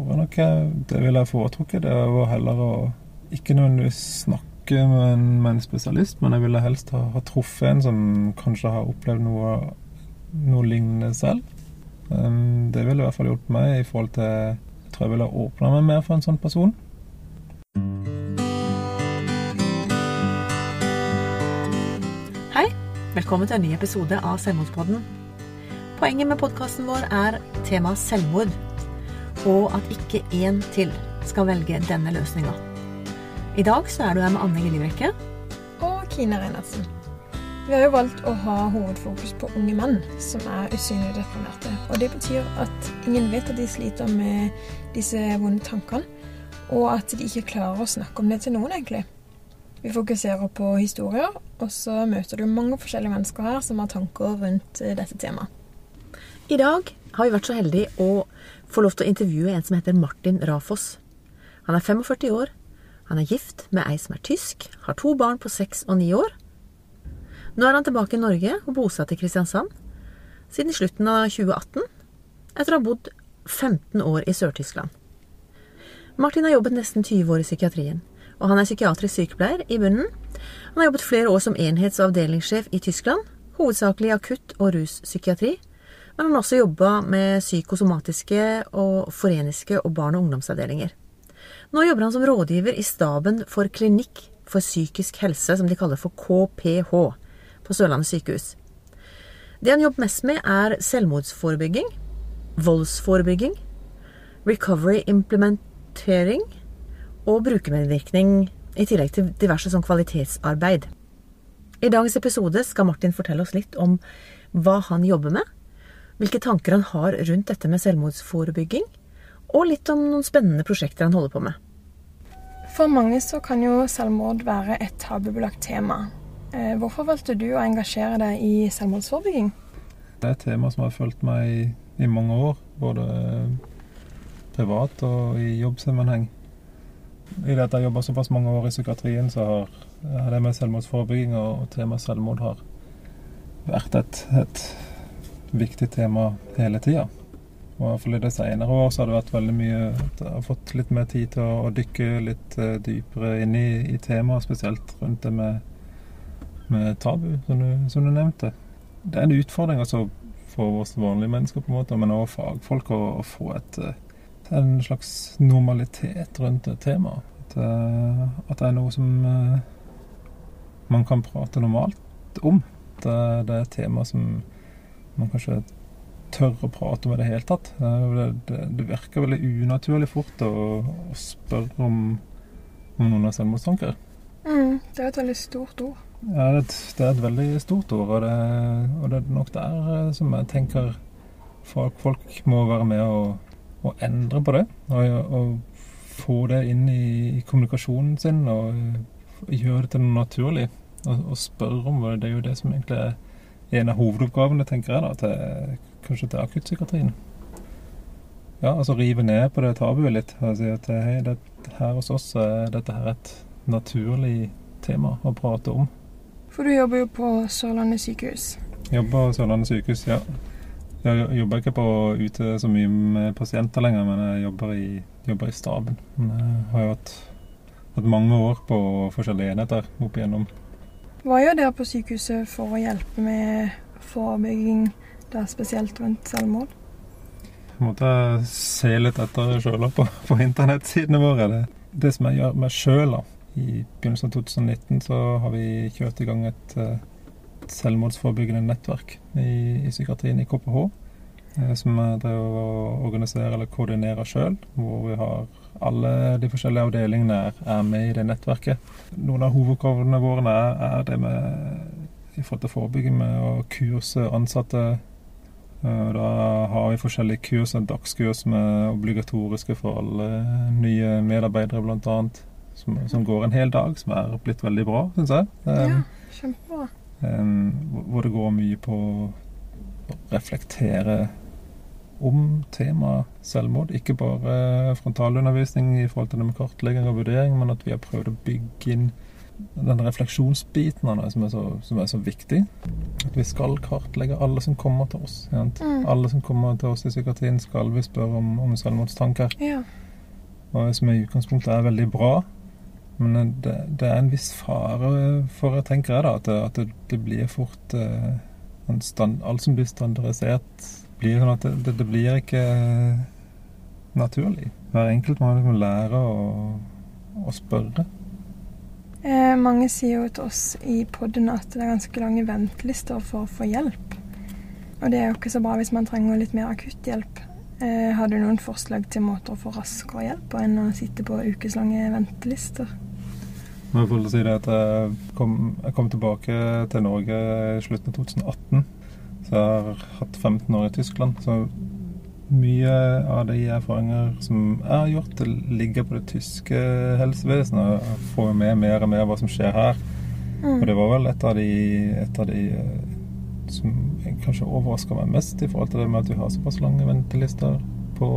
tror jeg nok det ville jeg foretrukket. Det var heller å ikke nødvendigvis snakke med en, med en spesialist, men jeg ville helst ha, ha truffet en som kanskje har opplevd noe, noe lignende selv. Um, det ville i hvert fall hjulpet meg i forhold til Jeg tror jeg ville åpna meg mer for en sånn person. Hei, velkommen til en ny episode av Selvmordspodden. Poenget med podkasten vår er temaet selvmord, og at ikke én til skal velge denne løsninga. I dag så er du her med Anne Gillebrekke. Og Kine Reinertsen. Vi har jo valgt å ha hovedfokus på unge menn som er usynlig deprimerte. Og det betyr at ingen vet at de sliter med disse vonde tankene, og at de ikke klarer å snakke om det til noen, egentlig. Vi fokuserer på historier, og så møter du mange forskjellige mennesker her som har tanker rundt eh, dette temaet. I dag har vi vært så heldige å få lov til å intervjue en som heter Martin Rafoss. Han er 45 år, han er gift med ei som er tysk, har to barn på seks og ni år. Nå er han tilbake i Norge og bosatt i Kristiansand siden slutten av 2018, etter å ha bodd 15 år i Sør-Tyskland. Martin har jobbet nesten 20 år i psykiatrien, og han er psykiatrisk sykepleier i bunnen. Han har jobbet flere år som enhets- og avdelingssjef i Tyskland, hovedsakelig akutt- og ruspsykiatri, men han har også jobba med psykosomatiske og foreniske og barn- og ungdomsavdelinger. Nå jobber han som rådgiver i staben for Klinikk for psykisk helse, som de kaller for KPH, på Sørlandet sykehus. Det han jobber mest med, er selvmordsforebygging, voldsforebygging, recovery implementering og brukermedvirkning, i tillegg til diverse sånn kvalitetsarbeid. I dagens episode skal Martin fortelle oss litt om hva han jobber med, hvilke tanker han har rundt dette med selvmordsforebygging, og litt om noen spennende prosjekter han holder på med. For mange så kan jo selvmord være et tabubelagt tema. Eh, Hvorfor valgte du å engasjere deg i selvmordsforebygging? Det er et tema som har fulgt meg i, i mange år, både privat og i jobbsammenheng. I det at jeg jobber såpass mange år i psykiatrien, så har, har det med selvmordsforebygging og temaet selvmord har vært et, et viktig tema hele tida. Og fall i det senere år så har det vært veldig mye at Jeg har fått litt mer tid til å, dykke litt eh, dypere inn i, i temaet, spesielt rundt det med, med tabu, som du, som du nevnte. Det er en utfordring altså for oss vanlige mennesker, på en måte, men også fagfolk, å, å få et, eh, en slags normalitet rundt temaet. At, eh, at det er noe som man kan prate normalt om. Det, det er et tema som man kanskje tør å prate om i det hele tatt. Eh, Det, det, det virker veldig unaturlig fort å, å spørre om, om noen har selvmordstanker. Mm, det er et veldig stort ord. Ja, det, et- det er et veldig stort ord, og det, og det er nok der eh, som jeg tenker folk, folk må være med og, og endre på det. Og, og få det inn i, i kommunikasjonen sin og gjøre det til noe naturlig. Og, og spørre om det. Det er jo det som egentlig er en av hovedoppgavene, tenker jeg, da, til, kanskje til akuttpsykiatrien. Ja, altså rive ned på det tabuet litt. Og si at hei, det, her hos oss er dette her et naturlig tema å prate om. For du jobber jo på Sørlandet sykehus. Jobber på Sørlandet sykehus, ja. Jeg jobber ikke på ute så mye med pasienter lenger, men jeg jobber i, jobber i staben. Jeg har jo hatt, hatt mange år på forskjellige enheter opp igjennom. Hva gjør dere på sykehuset for å hjelpe med forebygging, da spesielt rundt selvmord? Jeg måtte se litt etter sjøl på, på internettsidene våre. Det, det som jeg gjør med sjøl. I begynnelsen av 2019 så har vi kjørt i gang et, eh, et selvmordsforebyggende nettverk i, i psykiatrien i KPH. eh, Som jeg driver og organiserer eller koordinerer sjøl. Hvor vi har alle de forskjellige avdelingene er, med i det nettverket. Noen av hovedoppgavene våre er, er det med i forhold til forebygging med å kurse ansatte Eh, Da har vi forskjellige kurs, en dagskurs med obligatoriske for alle nye medarbeidere, bl.a. Som, som går en hel dag, som er blitt veldig bra, syns jeg. Ja, Um, kjempebra. hvor- hvor det går mye på å reflektere om temaet selvmord. Ikke bare frontalundervisning i forhold til det med kartlegging og vurdering, men at vi har prøvd å bygge inn den refleksjonsbiten av det som er, så, som er så viktig. At vi skal kartlegge alle som kommer til oss. Mm. Alle som kommer til oss i psykiatrien, skal vi spørre om, om selvmordstanker. Ja. Og som i utgangspunktet er veldig bra. Men det, det er en viss fare for, jeg tenker jeg da, at det, at det, blir fort eh, en stand, Alt som blir standardisert, blir sånn at det, det, det blir ikke eh, naturlig. Hver enkelt må liksom lære å, å spørre. Eh, mange sier jo til oss i podden at det er ganske lange ventelister for å få hjelp. Og det er jo ikke så bra hvis man trenger litt mer akutt hjelp. Eh, har du noen forslag til måter å få raskere hjelp på enn å sitte på ukeslange ventelister? Jeg si jeg kom, jeg kom tilbake til Norge i slutten av 2018. Så jeg har hatt 15 år i Tyskland. Så mye av de erfaringer som jeg har gjort, ligger på det tyske helsevesenet. Jeg får med mer og mer hva som skjer her. Og det var vel et av de, et av de eh, som kanskje overraska meg mest i forhold til det med at vi har såpass lange ventelister på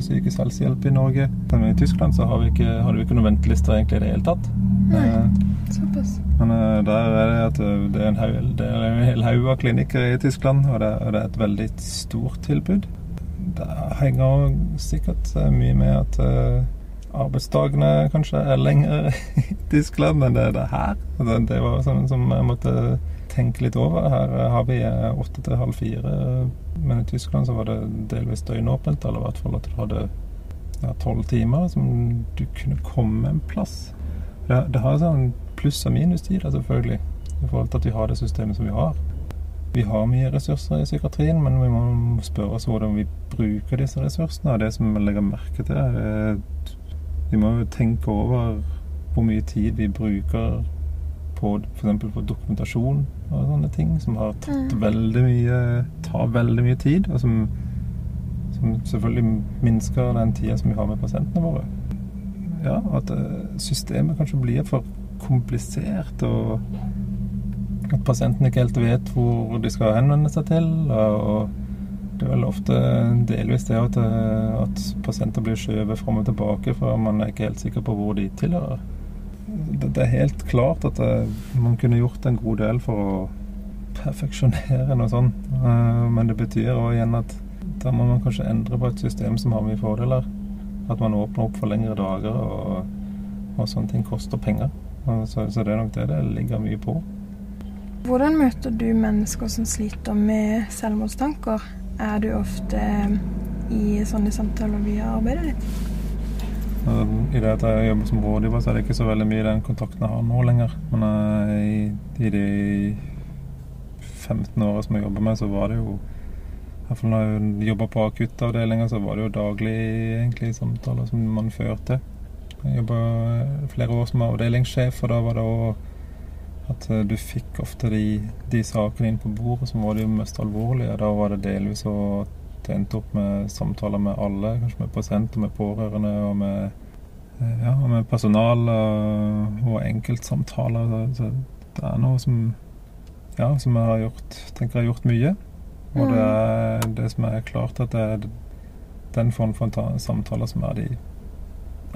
psykisk helsehjelp i Norge. Men i Tyskland så har vi ikke, hadde vi ikke noen ventelister egentlig i det hele tatt. Såpass. Men eh, der er det at eh, det er en, hel haug av klinikker i Tyskland, og det, er et veldig stort tilbud. Det henger sikkert eh, mye med at arbeidsdagene kanskje er lengre i Tyskland enn det er det her. Det, det var sånn som jeg måtte tenke litt over. Her har vi åtte til halv fire, men i Tyskland så var det delvis døgnåpent, eller i hvert fall at du hadde tolv timer som du kunne komme en plass. Det, det har sånn pluss- og minustider, selvfølgelig, i forhold til at vi har det systemet som vi har. Vi har mye ressurser i psykiatrien, men vi må spørre oss hvordan vi bruker disse ressursene. Og det som vi legger merke til, er vi må tenke over hvor mye tid vi bruker på f.eks. på dokumentasjon og sånne ting, som har tatt Mm. veldig mye tar veldig mye tid, og som, som selvfølgelig minsker den tida som vi har med pasientene våre. Ja, at eh, systemet kanskje blir for komplisert, og at pasienten ikke helt vet hvor de skal henvende seg til. og det er vel ofte delvis det at, eh, at pasienter blir skjøvet fram og tilbake, for man er ikke helt sikker på hvor de tilhører. Det, det er helt klart at det, man kunne gjort en god del for å perfeksjonere noe sånt, Eh, men det betyr også igjen at da må man kanskje endre på et system som har mye fordeler. At man åpner opp for lengre dager, og, og sånne ting koster penger. Så, så det er nok det det ligger mye på. Hvordan møter du mennesker som sliter med selvmordstanker? Er du ofte i sånne samtaler via arbeidet ditt? I det at jeg jobber som rådgiver, så er det ikke så veldig mye den kontakten jeg har nå lenger. Men eh, i, i de 15 åra som jeg jobber med, så var det jo i hvert fall når jeg jobba på akuttavdelinger, så var det jo daglig egentlig samtaler som man førte. Jeg jobba flere år som avdelingssjef, og da var det òg at eh, du fikk ofte de, de sakene inn på bordet som var de mest alvorlige. Da var det delvis å det endte opp med samtaler med alle, kanskje med pasienter, med pårørende og med, eh, ja, med personal og, enkeltsamtaler. Så, så det er noe som ja, som jeg har gjort, tenker jeg har gjort mye. Og det er det som er klart at det er den form for samtaler som er de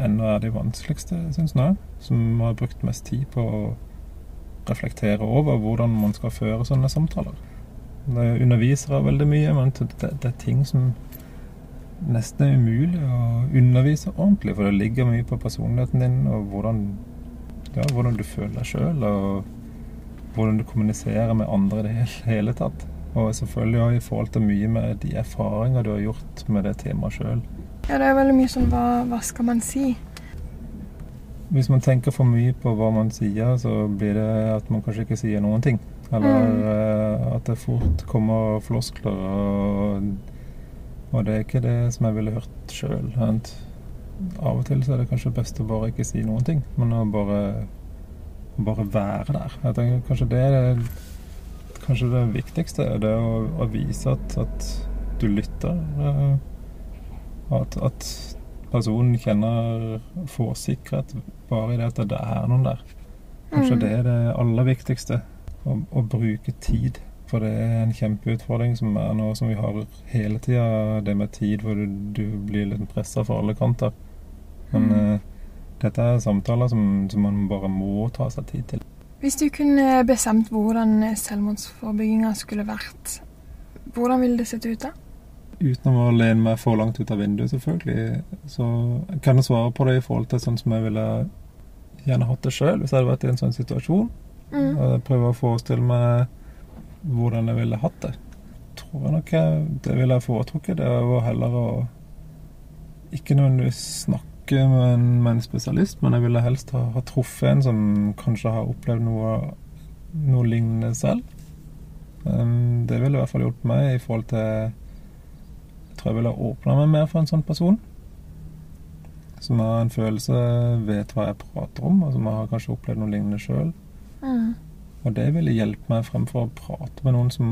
ennå er de vanskeligste, syns jeg. Som har brukt mest tid på å reflektere over hvordan man skal føre sånne samtaler. Det underviser veldig mye, men det, det er ting som nesten er umulig å undervise ordentlig, for det ligger mye på personligheten din og hvordan, ja, hvordan du føler deg sjøl, og hvordan du kommuniserer med andre i det hele tatt. Og selvfølgelig òg i forhold til mye med de erfaringer du har gjort med det temaet sjøl. Ja, det er veldig mye sånn hva, hva skal man si? Hvis man tenker for mye på hva man sier, så blir det at man kanskje ikke sier noen ting. Eller Mm. eh, at det fort kommer floskler, og, og det er ikke det som jeg ville hørt sjøl. Av og til så er det kanskje best å bare ikke si noen ting, men å bare, å bare være der. Jeg tenker kanskje det er det, kanskje det viktigste. Det å, å vise at, at du lytter. At, at personen kjenner får sikkerhet bare i det at det er noen der. Kanskje Mm. det er det aller viktigste. Å, å bruke tid. For det er en kjempeutfordring som er noe som vi har hele tida. Det med tid hvor du, du blir litt pressa fra alle kanter. Men Mm. uh, dette er samtaler som, som man bare må ta seg tid til. Hvis du kunne bestemt hvordan selvmordsforebygginga skulle vært, hvordan ville det sett ut da? Uten å lene meg for langt ut av vinduet, selvfølgelig, så kan jeg svare på det i forhold til sånn som jeg ville gjerne hatt det sjøl, hvis jeg hadde vært i en sånn situasjon. Mm. Og prøver å forestille meg hvordan jeg ville hatt det. Tror jeg nok jeg, det ville jeg foretrukket. Det var heller å ikke nødvendigvis snakke med en, med en spesialist, men jeg ville helst ha, ha truffet en som kanskje har opplevd noe, noe lignende selv. Um, det ville i hvert fall hjulpet meg i forhold til Jeg tror jeg ville åpna meg mer for en sånn person. Som har en følelse, vet hva jeg prater om, og som har kanskje opplevd noe lignende sjøl. Mm. Og det ville hjelpe meg fremfor å prate med noen som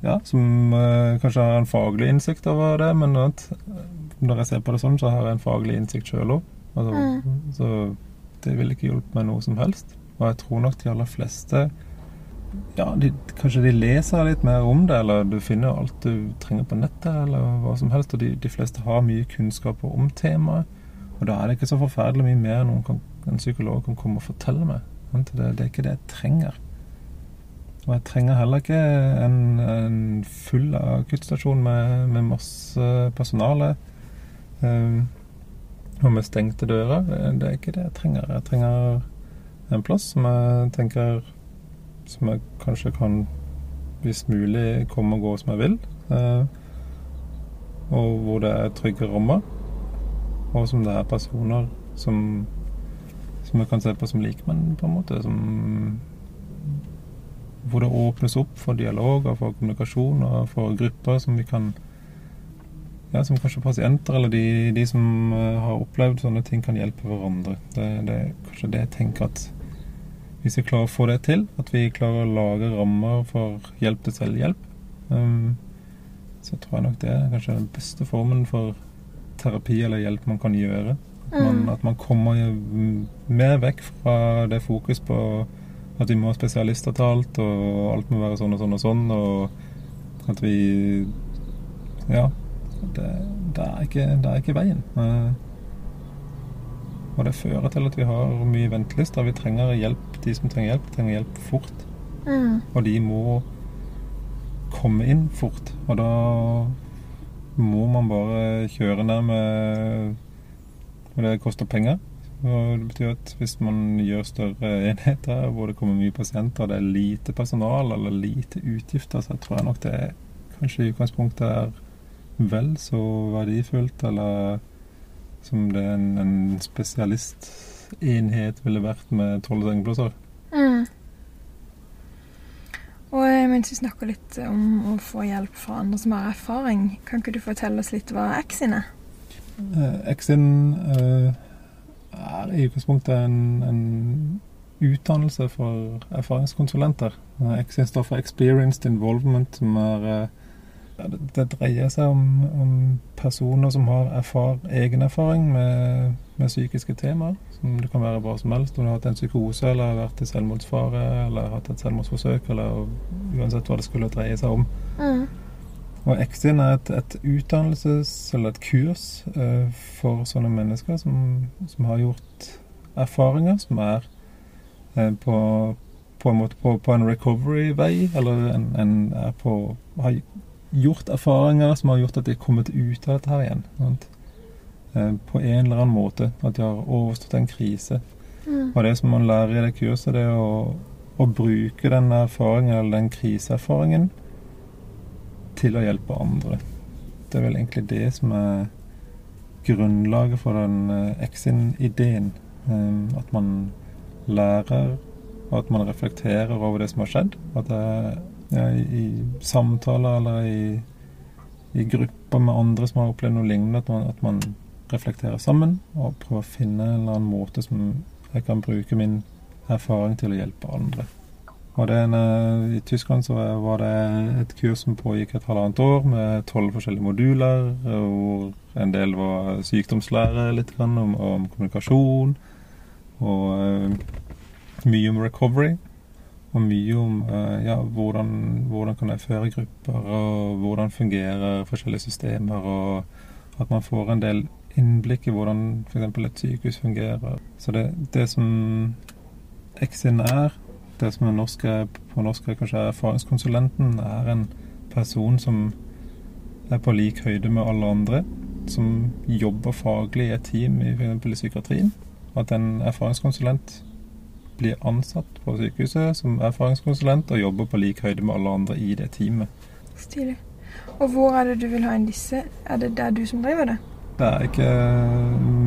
Ja, som uh, kanskje har en faglig innsikt over det, men at, når jeg ser på det sånn, så har jeg en faglig innsikt sjøl òg. Altså, Så det ville ikke hjulpet meg noe som helst. Og jeg tror nok de aller fleste ja, de, kanskje de leser litt mer om det, eller du finner alt du trenger på nettet, eller hva som helst. Og de, de fleste har mye kunnskap om temaet. Og da er det ikke så forferdelig mye mer noen kan, en psykolog kan komme og fortelle meg. Det, det er ikke det jeg trenger. Og jeg trenger heller ikke en, en full akuttstasjon med, med masse personale. Um, og med stengte dører. Det er ikke det jeg trenger. Jeg trenger en plass som jeg tenker Som jeg kanskje kan, hvis mulig, komme og gå som jeg vil. Eh, og hvor det er trygge rammer. Og som det er personer som som jeg kan se på som likemenn, på en måte. Som, hvor det åpnes opp for dialog og for kommunikasjon og for grupper som vi kan ja, Som kanskje pasienter eller de, de som eh, har opplevd sånne ting, kan hjelpe hverandre. Det, det er kanskje det jeg tenker at hvis vi klarer å få det til, at vi klarer å lage rammer for hjelp til selvhjelp, um, så tror jeg nok det er kanskje den beste formen for terapi eller hjelp man kan gjøre. At man, Mm. at man kommer mer vekk fra det fokus på at vi må ha spesialister til alt, og alt må være sånn og sånn og sånn, og at vi Ja. Det, det, er, ikke, det er ikke veien. Eh, Og det fører til at vi har mye ventelister. Vi trenger hjelp. De som trenger hjelp, trenger hjelp fort. Mm. Og de må komme inn fort. Og da må man bare kjøre ned med Og det koster penger. Og det betyr at hvis man gjør større enheter hvor det kommer mye pasienter, og det er lite personal eller lite utgifter, så tror jeg nok det kanskje i utgangspunktet er vel så verdifullt, eller som det er en, en spesialistenhet ville vært med tolv sengeplasser. Mm. Og eh, mens vi snakker litt om å få hjelp fra andre som har erfaring, kan ikke du fortelle oss litt hva Exin er? Eh, Exin eh, er i utgangspunktet en, en utdannelse for erfaringskonsulenter. Eh, Exin står for Experienced Involvement, som er eh, det, det dreier seg om, om personer som har erfar, egen erfaring med, med psykiske temaer. Som det kan være hva som helst. Om du har hatt en psykose, eller har vært i selvmordsfare, eller hatt et selvmordsforsøk, eller uansett hva det skulle dreie seg om. Mm. Og Exin er et, et utdannelses- eller et kurs eh, for sånne mennesker som, som har gjort erfaringer som er eh, på, på en måte på, på en recovery-vei, eller en, en er på har gjort erfaringer som har gjort at de har kommet ut av dette her igjen. Sant? Eh, på en eller annen måte. At de har overstått en krise. Mm. Og det som man lærer i det kurset, det er å, å bruke den erfaringen, eller den kriseerfaringen, til å hjelpe andre. Det er vel egentlig det som er grunnlaget for den eh, Exin-ideen. Eh, At man lærer, og at man reflekterer over det som har skjedd. At det er ja, i, i samtaler eller i, i grupper med andre som har opplevd noe lignende, at man, at man reflekterer sammen og prøver å finne en eller annen måte som jeg kan bruke min erfaring til å hjelpe andre. Og det en, I Tyskland så var det et kurs som pågikk et halvannet år med tolv forskjellige moduler, hvor en del var sykdomslære litt om, om kommunikasjon, og eh, mye om recovery. Og mye om eh, ja, hvordan, hvordan kan jeg føre grupper, og hvordan fungerer forskjellige systemer, og at man får en del innblikk i hvordan f.eks. et sykehus fungerer. Så det, det som Exin er, det som er norsk, på norsk er kanskje erfaringskonsulenten, er en person som er på lik høyde med alle andre, som jobber faglig i et team i f.eks. i psykiatrien. At en erfaringskonsulent blir ansatt på sykehuset som erfaringskonsulent og jobber på lik høyde med alle andre i det teamet. Stilig. Og hvor er det du vil ha inn disse? Er det der du som driver det? Det er ikke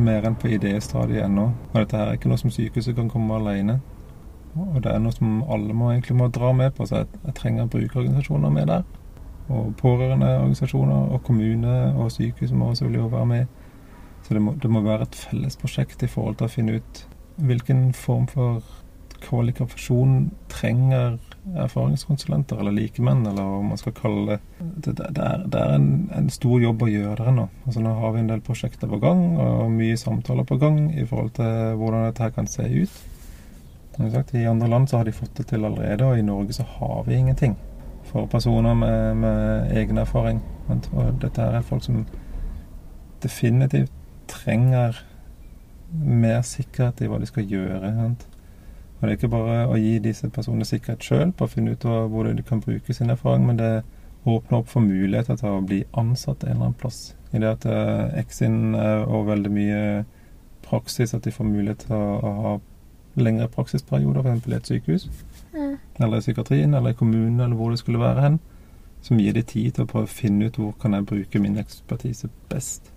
mer enn på idéstadiet ennå. Og dette her er ikke noe som sykehuset kan komme alene. Og det er noe som alle må, egentlig må dra med på. Så jeg, trenger brukerorganisasjoner med der. Og pårørendeorganisasjoner og kommune og sykehus må også være med. Så det må, det må være et felles prosjekt i forhold til å finne ut hvilken form for kvalifikasjon trenger erfaringskonsulenter eller likemenn, eller hva man skal kalle det. Det, det er, det er en, en, stor jobb å gjøre der nå. Altså Nå har vi en del prosjekter på gang, og mye samtaler på gang i forhold til hvordan dette her kan se ut. Sagt, I andre land så har de fått det til allerede, og i Norge så har vi ingenting for personer med, med egen erfaring. Og dette er folk som definitivt trenger mer sikkerhet i hva de skal gjøre. Sant? Og Det er ikke bare å gi disse personene sikkerhet sjøl på å finne ut hvor de kan bruke sin erfaring, men det åpner opp for muligheter til å bli ansatt en eller annen plass. I det at uh, Exin og veldig mye praksis, at de får mulighet til å, ha lengre praksisperioder, f.eks. i et sykehus, mm. eller i psykiatrien, eller i kommunen, eller hvor det skulle være hen, som gir de tid til å prøve å finne ut hvor kan jeg bruke min ekspertise best.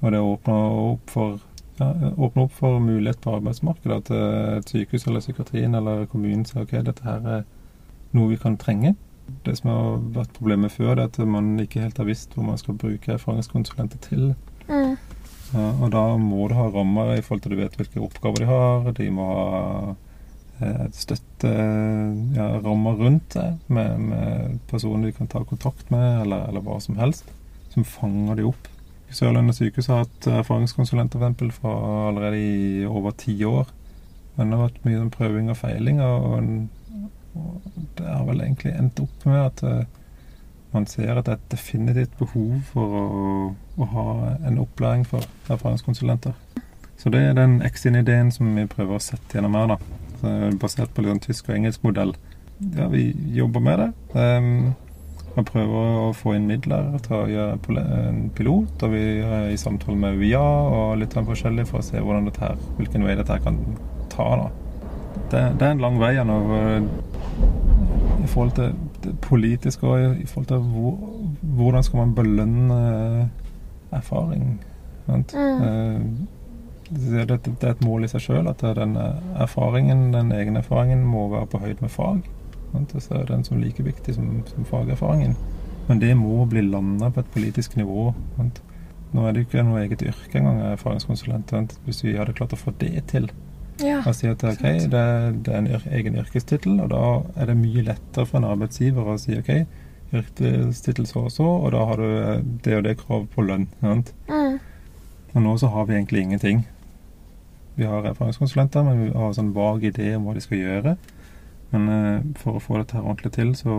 Og det åpner opp for ja, åpne opp for mulighet på arbeidsmarkedet. At eh, et sykehus eller psykiatrien eller kommunen sier ok, dette her er noe vi kan trenge. Det som har vært problemet før, det er at man ikke helt har visst hvor man skal bruke erfaringskonsulenter til. Mm. Ja, og da må du ha rammer i forhold til du vet hvilke oppgaver de har. De må ha eh, støtte ja, rammer rundt det, med, med, personer de kan ta kontakt med, eller, eller hva som helst, som fanger de opp. Sørlandet sykehus har hatt erfaringskonsulenter for eksempel, fra allerede i over ti år. Men det har vært mye sånn prøving og feiling, og, og, det har vel egentlig endt opp med at uh, man ser at det er definitivt behov for å, å, ha en opplæring for erfaringskonsulenter. Så det er den Exin-ideen som vi prøver å sette gjennom her, da. Basert på litt sånn tysk og engelsk modell. Ja, vi jobber med det. Um, og prøver å få inn midler til å gjøre en pilot. Og vi er i samtale med UiA og litt av forskjellig for å se her, hvilken vei dette kan ta. Det, det, er en lang vei igjen i forhold til det politiske og i forhold til hvor, hvordan skal man belønne erfaring. Mm. Eh, det, det, det, er et mål i seg sjøl at den erfaringen, den egne erfaringen må være på høyde med fag. Så er den som like viktig som, som fagerfaringen. Men det må bli landa på et politisk nivå. Nå er det ikke noe eget yrke engang, erfaringskonsulent. Hvis vi hadde klart å få det til ja, og si at ok, det, det er en yr egen yrkestittel, og da er det mye lettere for en arbeidsgiver å si ok, yrkestittel så og så, og da har du eh, det og det kravet på lønn. Mm. Og nå så har vi egentlig ingenting. Vi har erfaringskonsulenter, men vi har sånn vag idé om hva de skal gjøre. Men eh, for å få dette her ordentlig til, så,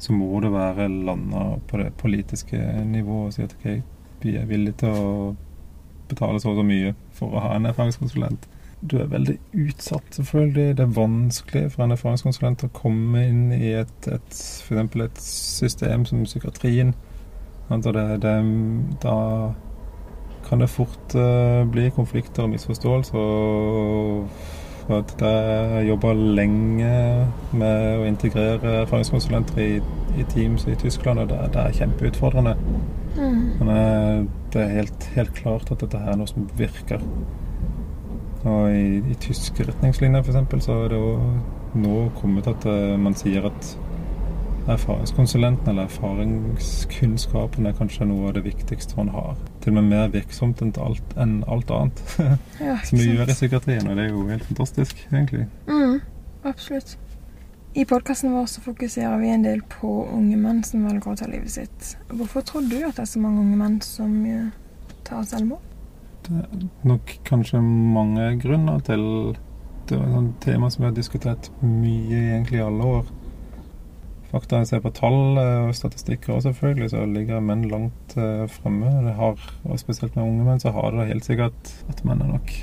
så må det være landa på det politiske nivået og si at ok, vi er villige til å betale så og så mye for å ha en erfaringskonsulent. Du er veldig utsatt, selvfølgelig. Det er vanskelig for en erfaringskonsulent å komme inn i et, et for et system som psykiatrien. Altså det, det, da kan det fort uh, bli konflikter og misforståelser. og at jeg jobba lenge med å integrere erfaringskonsulenter i, i Teams i Tyskland, og det, det er kjempeutfordrende. Mm. Men eh, det er helt, helt, klart at dette her er noe som virker. Og i, i tyske retningslinjer f.eks. så er det jo nå kommet at uh, man sier at erfaringskonsulenten eller erfaringskunnskapen er kanskje noe av det viktigste man har. Til og med mer virksomt enn alt, enn alt annet ja, som vi gjør i psykiatrien. Og det er jo helt fantastisk, egentlig. Mm, absolutt. I podkasten vår så fokuserer vi en del på unge menn som velger å ta livet sitt. Hvorfor tror du at det er så mange unge menn som eh, tar selvmord? Det er nok kanskje mange grunner til Det er et tema som vi har diskutert mye egentlig i alle år fakta. Jeg ser på tall eh, og statistikker også, selvfølgelig, så ligger menn langt eh, fremme. Det har, og spesielt med unge menn så har det helt sikkert at menn er nok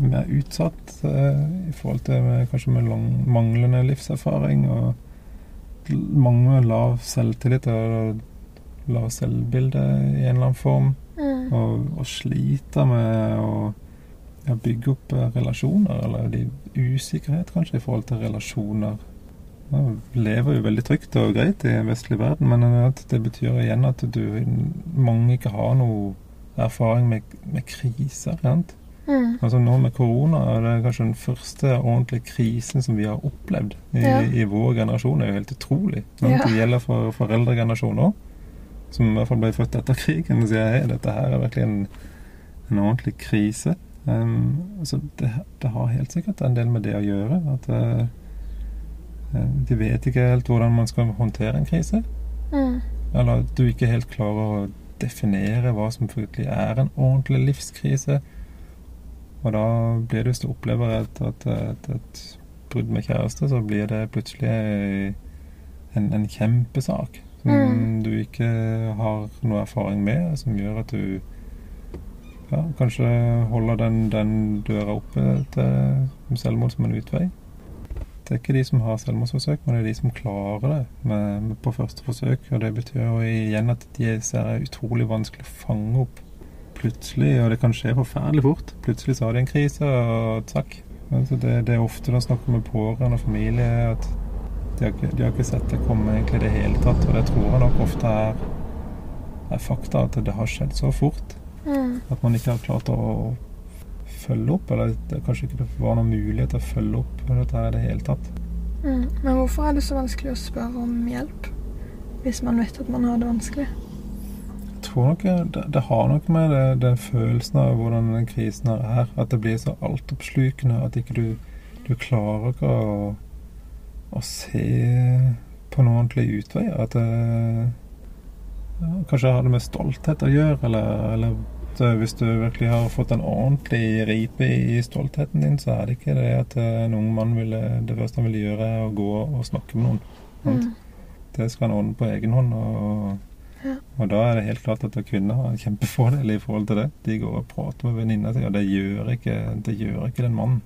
mer utsatt eh, i forhold til med, kanskje med lang, manglende livserfaring og mange med lav selvtillit og lav selvbilde i en eller annen form. Mm. Og, og sliter med å ja, bygge opp relasjoner, eller de usikkerhet kanskje i forhold til relasjoner. Vi lever jo veldig trygt og greit i vestlig verden, men det betyr igjen at du, mange ikke har noe erfaring med, med kriser. Sant? Mm. Altså Nå med korona er det kanskje den første ordentlige krisen som vi har opplevd i, Ja. i vår generasjon. Det er jo helt utrolig. Ja. Det gjelder for foreldregenerasjonen òg, som i hvert fall ble født etter krigen. Sier hei, dette her er virkelig en, en ordentlig krise. Um, så det, det har helt sikkert en del med det å gjøre. At eh, de vet ikke helt hvordan man skal håndtere en krise. Mm. Eller du ikke helt klarer å definere hva som faktisk er en ordentlig livskrise. Og da blir det, hvis du opplever et, et, et, et brudd med kjæreste, så blir det plutselig en, en kjempesak som Mm. du ikke har noe erfaring med, som gjør at du ja, kanskje holder den, den døra oppe til selvmord som en utvei. Det er ikke de som har selvmordsforsøk, men det er de som klarer det med, med på første forsøk. Og det betyr jo igjen at de er utrolig vanskelig å fange opp plutselig, og det kan skje forferdelig fort. Plutselig så har de en krise, og takk. Altså det, det er ofte når man snakker med pårørende og familie, at de har, ikke, de har ikke sett det komme egentlig i det hele tatt. Og det tror jeg nok ofte er, er fakta, at det har skjedd så fort. Mm. At man ikke har klart å følge opp, eller det kanskje ikke det var noen mulighet til å følge opp dette her i det hele tatt. Mm. Men hvorfor er det så vanskelig å spørre om hjelp hvis man vet at man har det vanskelig? Jeg tror nok det, det har noe med det, den følelsen av hvordan den krisen her er. At det blir så altoppslukende at ikke du, du klarer ikke å, å se på noen ordentlig utvei. At det ja, kanskje har det med stolthet å gjøre, eller, eller at eh, hvis du virkelig har fått en ordentlig ripe i stoltheten din, så er det ikke det at eh, en ung mann ville Det første han ville gjøre, er å gå og snakke med noen. Mm. Det skal han ordne på egen hånd. Og, Ja. og da er det helt klart at kvinner har en kjempefordel i forhold til det. De går og prater med venninna si, og det gjør ikke, det gjør ikke den mannen.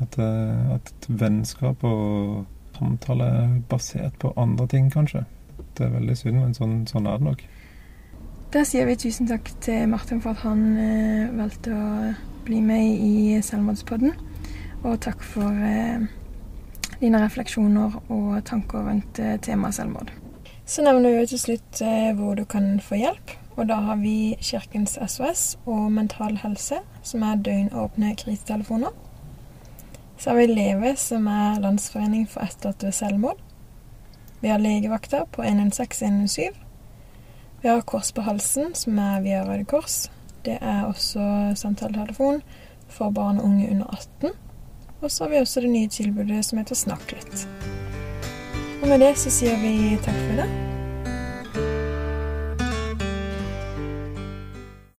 At, eh, at vennskap og samtale er basert på andre ting, kanskje. Det er veldig synd, men sånn, sånn er det nok. Da sier vi tusen takk til Martin for at han eh, valgte å bli med i Selvmordspodden. Og takk for eh, dine refleksjoner og tanker rundt eh, temaet selvmord. Så nevner vi til slutt eh, hvor du kan få hjelp. Og da har vi Kirkens SOS og Mental Helse, som er døgnåpne krisetelefoner. Så har vi Leve, som er Landsforening for etterlatte ved selvmord. Vi har legevakter på 116 vi har Kors på halsen, som er via Røde Kors. Det er også samtaletelefon for barn og unge under 18. Og så har vi også det nye tilbudet som heter Snakk litt. Og med det så sier vi takk for i dag.